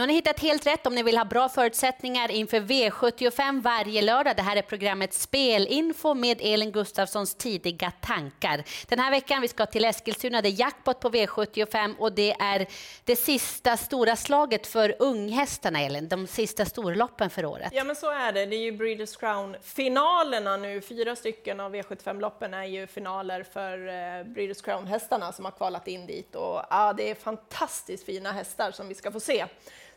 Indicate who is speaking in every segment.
Speaker 1: Nu har ni hittat helt rätt om ni vill ha bra förutsättningar inför V75 varje lördag. Det här är programmet Spelinfo med Elin Gustafssons tidiga tankar. Den här veckan vi ska till Eskilstuna, det är jackpot på V75 och det är det sista stora slaget för unghästarna, Elin. De sista storloppen för året.
Speaker 2: Ja, men så är det. Det är ju Breeders Crown-finalerna nu. Fyra stycken av V75-loppen är ju finaler för eh, Breeders Crown-hästarna som har kvalat in dit. Och, ja, det är fantastiskt fina hästar som vi ska få se.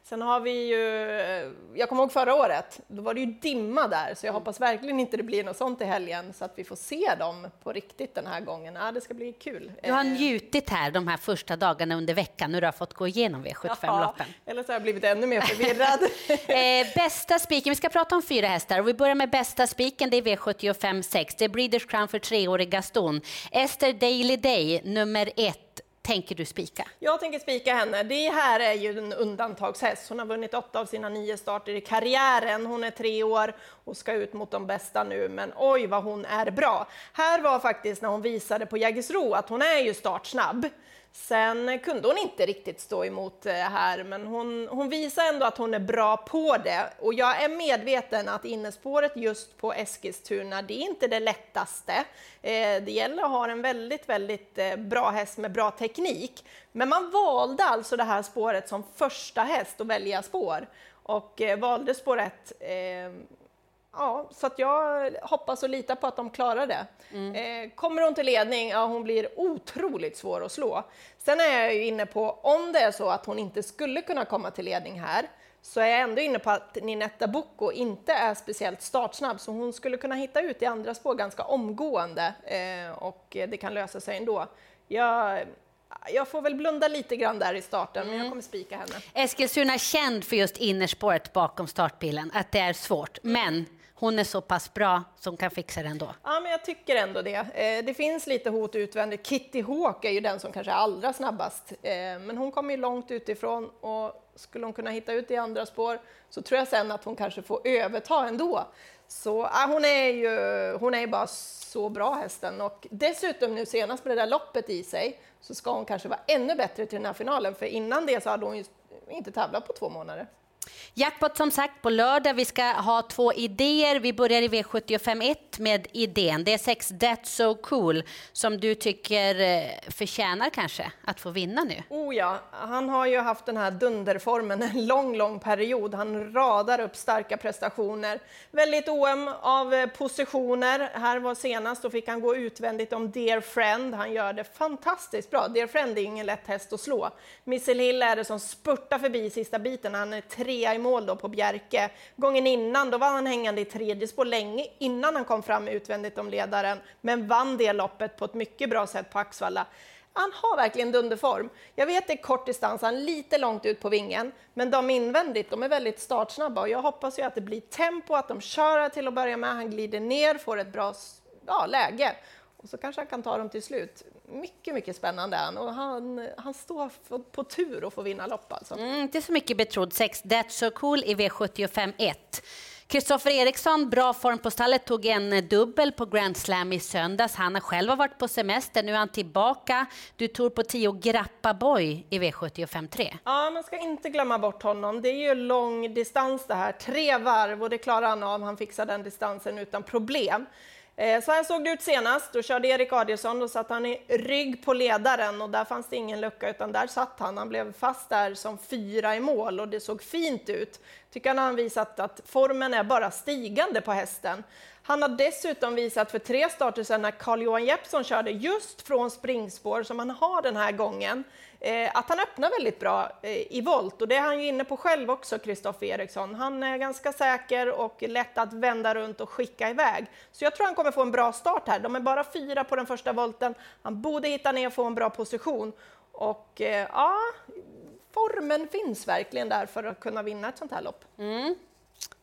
Speaker 2: Sen har vi ju, eh, jag kommer ihåg förra året, då var det ju dimma där, så jag hoppas verkligen inte det blir något sånt i helgen, så att vi får se dem på riktigt den här gången. Ja, det ska bli kul.
Speaker 1: Du har njutit här de här första dagarna under veckan när du har fått gå igenom V75-loppen.
Speaker 2: eller så har jag blivit ännu mer förvirrad.
Speaker 1: eh, bästa spiken, vi ska prata om fyra hästar och vi börjar med bästa spiken, det är V75 6. Det är Breeders Crown för treårig Gaston. Ester Daily Day, nummer ett tänker du spika?
Speaker 2: Jag tänker spika henne. Det här är ju en undantagshäst. Hon har vunnit åtta av sina nio starter i karriären. Hon är tre år och ska ut mot de bästa nu, men oj vad hon är bra. Här var faktiskt när hon visade på Jägersro att hon är ju startsnabb. Sen kunde hon inte riktigt stå emot eh, här, men hon, hon visar ändå att hon är bra på det. Och jag är medveten att innespåret just på Eskilstuna, det är inte det lättaste. Eh, det gäller att ha en väldigt, väldigt eh, bra häst med bra teknik. Men man valde alltså det här spåret som första häst att välja spår och eh, valde spår 1 Ja, så att jag hoppas och litar på att de klarar det. Mm. Eh, kommer hon till ledning, ja hon blir otroligt svår att slå. Sen är jag ju inne på, om det är så att hon inte skulle kunna komma till ledning här, så är jag ändå inne på att Ninetta Bocco inte är speciellt startsnabb, så hon skulle kunna hitta ut i andra spår ganska omgående eh, och det kan lösa sig ändå. Jag, jag får väl blunda lite grann där i starten, men jag mm. kommer spika henne.
Speaker 1: Eskilstuna är känd för just innerspåret bakom startbilen, att det är svårt, men hon är så pass bra som kan fixa det ändå.
Speaker 2: Ja, men jag tycker ändå det. Eh, det finns lite hot utvändigt. Kitty Hawk är ju den som kanske är allra snabbast, eh, men hon kommer ju långt utifrån och skulle hon kunna hitta ut i andra spår så tror jag sen att hon kanske får överta ändå. Så ja, hon är ju hon är bara så bra hästen och dessutom nu senast med det där loppet i sig så ska hon kanske vara ännu bättre till den här finalen för innan det så hade hon ju inte tävlat på två månader.
Speaker 1: Jackpot som sagt på lördag. Vi ska ha två idéer. Vi börjar i V751 med idén. Det är sex That's So Cool som du tycker eh, förtjänar kanske att få vinna nu.
Speaker 2: Oh ja, han har ju haft den här dunderformen en lång, lång period. Han radar upp starka prestationer. Väldigt OM av eh, positioner. Här var senast, då fick han gå utvändigt om Dear Friend. Han gör det fantastiskt bra. Dear Friend är ingen lätt häst att slå. Missel Hill är det som spurtar förbi sista biten. Han är tre trea i mål då på Bjerke. Gången innan då var han hängande i tredje spår länge innan han kom fram utvändigt om ledaren, men vann det loppet på ett mycket bra sätt på Axvalla. Han har verkligen dunderform. Jag vet det är kort distans, han är lite långt ut på vingen, men de invändigt, de är väldigt startsnabba och jag hoppas ju att det blir tempo, att de kör till att börja med, han glider ner, får ett bra ja, läge och så kanske han kan ta dem till slut. Mycket, mycket spännande han och han, han står på tur att få vinna lopp alltså.
Speaker 1: Mm, inte så mycket betrodd. Sex That's So Cool i V75 1. Kristoffer Eriksson, bra form på stallet, tog en dubbel på Grand Slam i söndags. Han har själv varit på semester, nu är han tillbaka. Du tror på 10 Grappa Boy i V75 3.
Speaker 2: Ja, man ska inte glömma bort honom. Det är ju lång distans det här, tre varv och det klarar han av. Han fixar den distansen utan problem. Eh, så här såg det ut senast. Då körde Erik Adielsson, då satt han i rygg på ledaren och där fanns det ingen lucka utan där satt han. Han blev fast där som fyra i mål och det såg fint ut. Tycker han har visat att formen är bara stigande på hästen. Han har dessutom visat för tre starter sedan när Carl-Johan Jeppsson körde just från springspår som han har den här gången, eh, att han öppnar väldigt bra eh, i volt och det är han ju inne på själv också, Kristoffer Eriksson. Han är ganska säker och lätt att vända runt och skicka iväg. Så jag tror han kommer få en bra start här. De är bara fyra på den första volten. Han borde hitta ner och få en bra position och eh, ja, formen finns verkligen där för att kunna vinna ett sånt här lopp.
Speaker 1: Mm.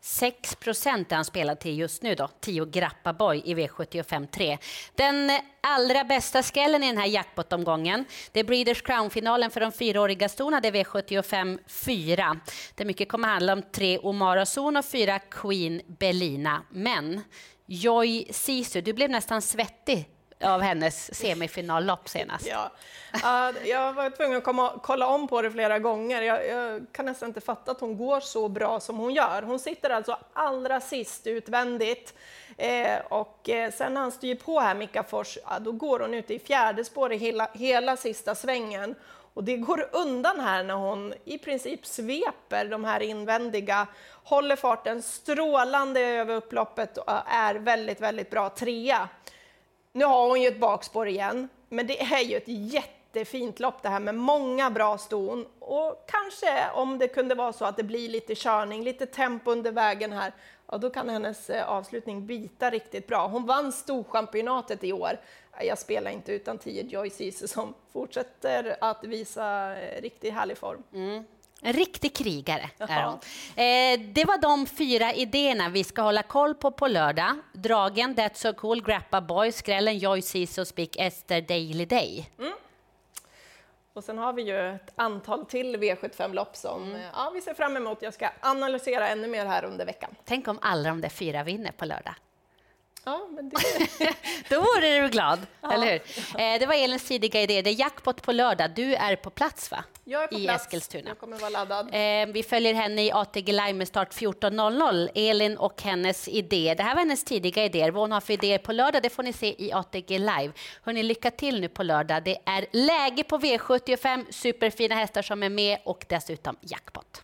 Speaker 1: 6 procent är han spelar till just nu då, 10 Grappa Boy i V75 3. Den allra bästa skrällen i den här jackpot-omgången, det är Breeders Crown-finalen för de fyraåriga storna. det är V75 4. Det mycket kommer handla om tre Omara Zon och fyra Queen Belina. Men Joy Sisu, du blev nästan svettig av hennes semifinallopp senast.
Speaker 2: Ja. Uh, jag var tvungen att komma, kolla om på det flera gånger. Jag, jag, kan nästan inte fatta att hon går så bra som hon gör. Hon sitter alltså allra sist utvändigt eh, och eh, sen när han styr på här, Mika Fors, ja, då går hon ute i fjärde spår i hela, hela sista svängen och det går undan här när hon i princip sveper de här invändiga, håller farten strålande över upploppet och är väldigt, väldigt bra trea. Nu har hon ju ett bakspår igen, men det är ju ett jättefint lopp det här med många bra ston och kanske om det kunde vara så att det blir lite körning, lite tempo under vägen här, ja då kan hennes eh, avslutning bita riktigt bra. Hon vann Storchampionatet i år. Jag spelar inte utan 10 Joy Ceesay som fortsätter att visa eh, riktigt härlig form.
Speaker 1: Mm. En riktig krigare är hon. Eh, det var de fyra idéerna vi ska hålla koll på på lördag. Dragen, That's So Cool, Grappa Boy, Skrällen, Joy och Speak Esther Daily Day. Mm.
Speaker 2: Och sen har vi ju ett antal till V75-lopp som mm. ja, vi ser fram emot. Jag ska analysera ännu mer här under veckan.
Speaker 1: Tänk om alla de där fyra vinner på lördag.
Speaker 2: Ja, men det...
Speaker 1: Då vore du glad, ja. eller hur? Eh, det var Elins tidiga idé. Det är jackpot på lördag. Du är på plats, va?
Speaker 2: Jag är på
Speaker 1: I
Speaker 2: plats.
Speaker 1: Eskilstuna.
Speaker 2: Jag kommer vara laddad.
Speaker 1: Eh, vi följer henne i ATG Live med start 14.00. Elin och hennes idé. Det här var hennes tidiga idéer. Vad hon har för idéer på lördag, det får ni se i ATG Live. Hörrni, lycka till nu på lördag. Det är läge på V75, superfina hästar som är med och dessutom jackpot.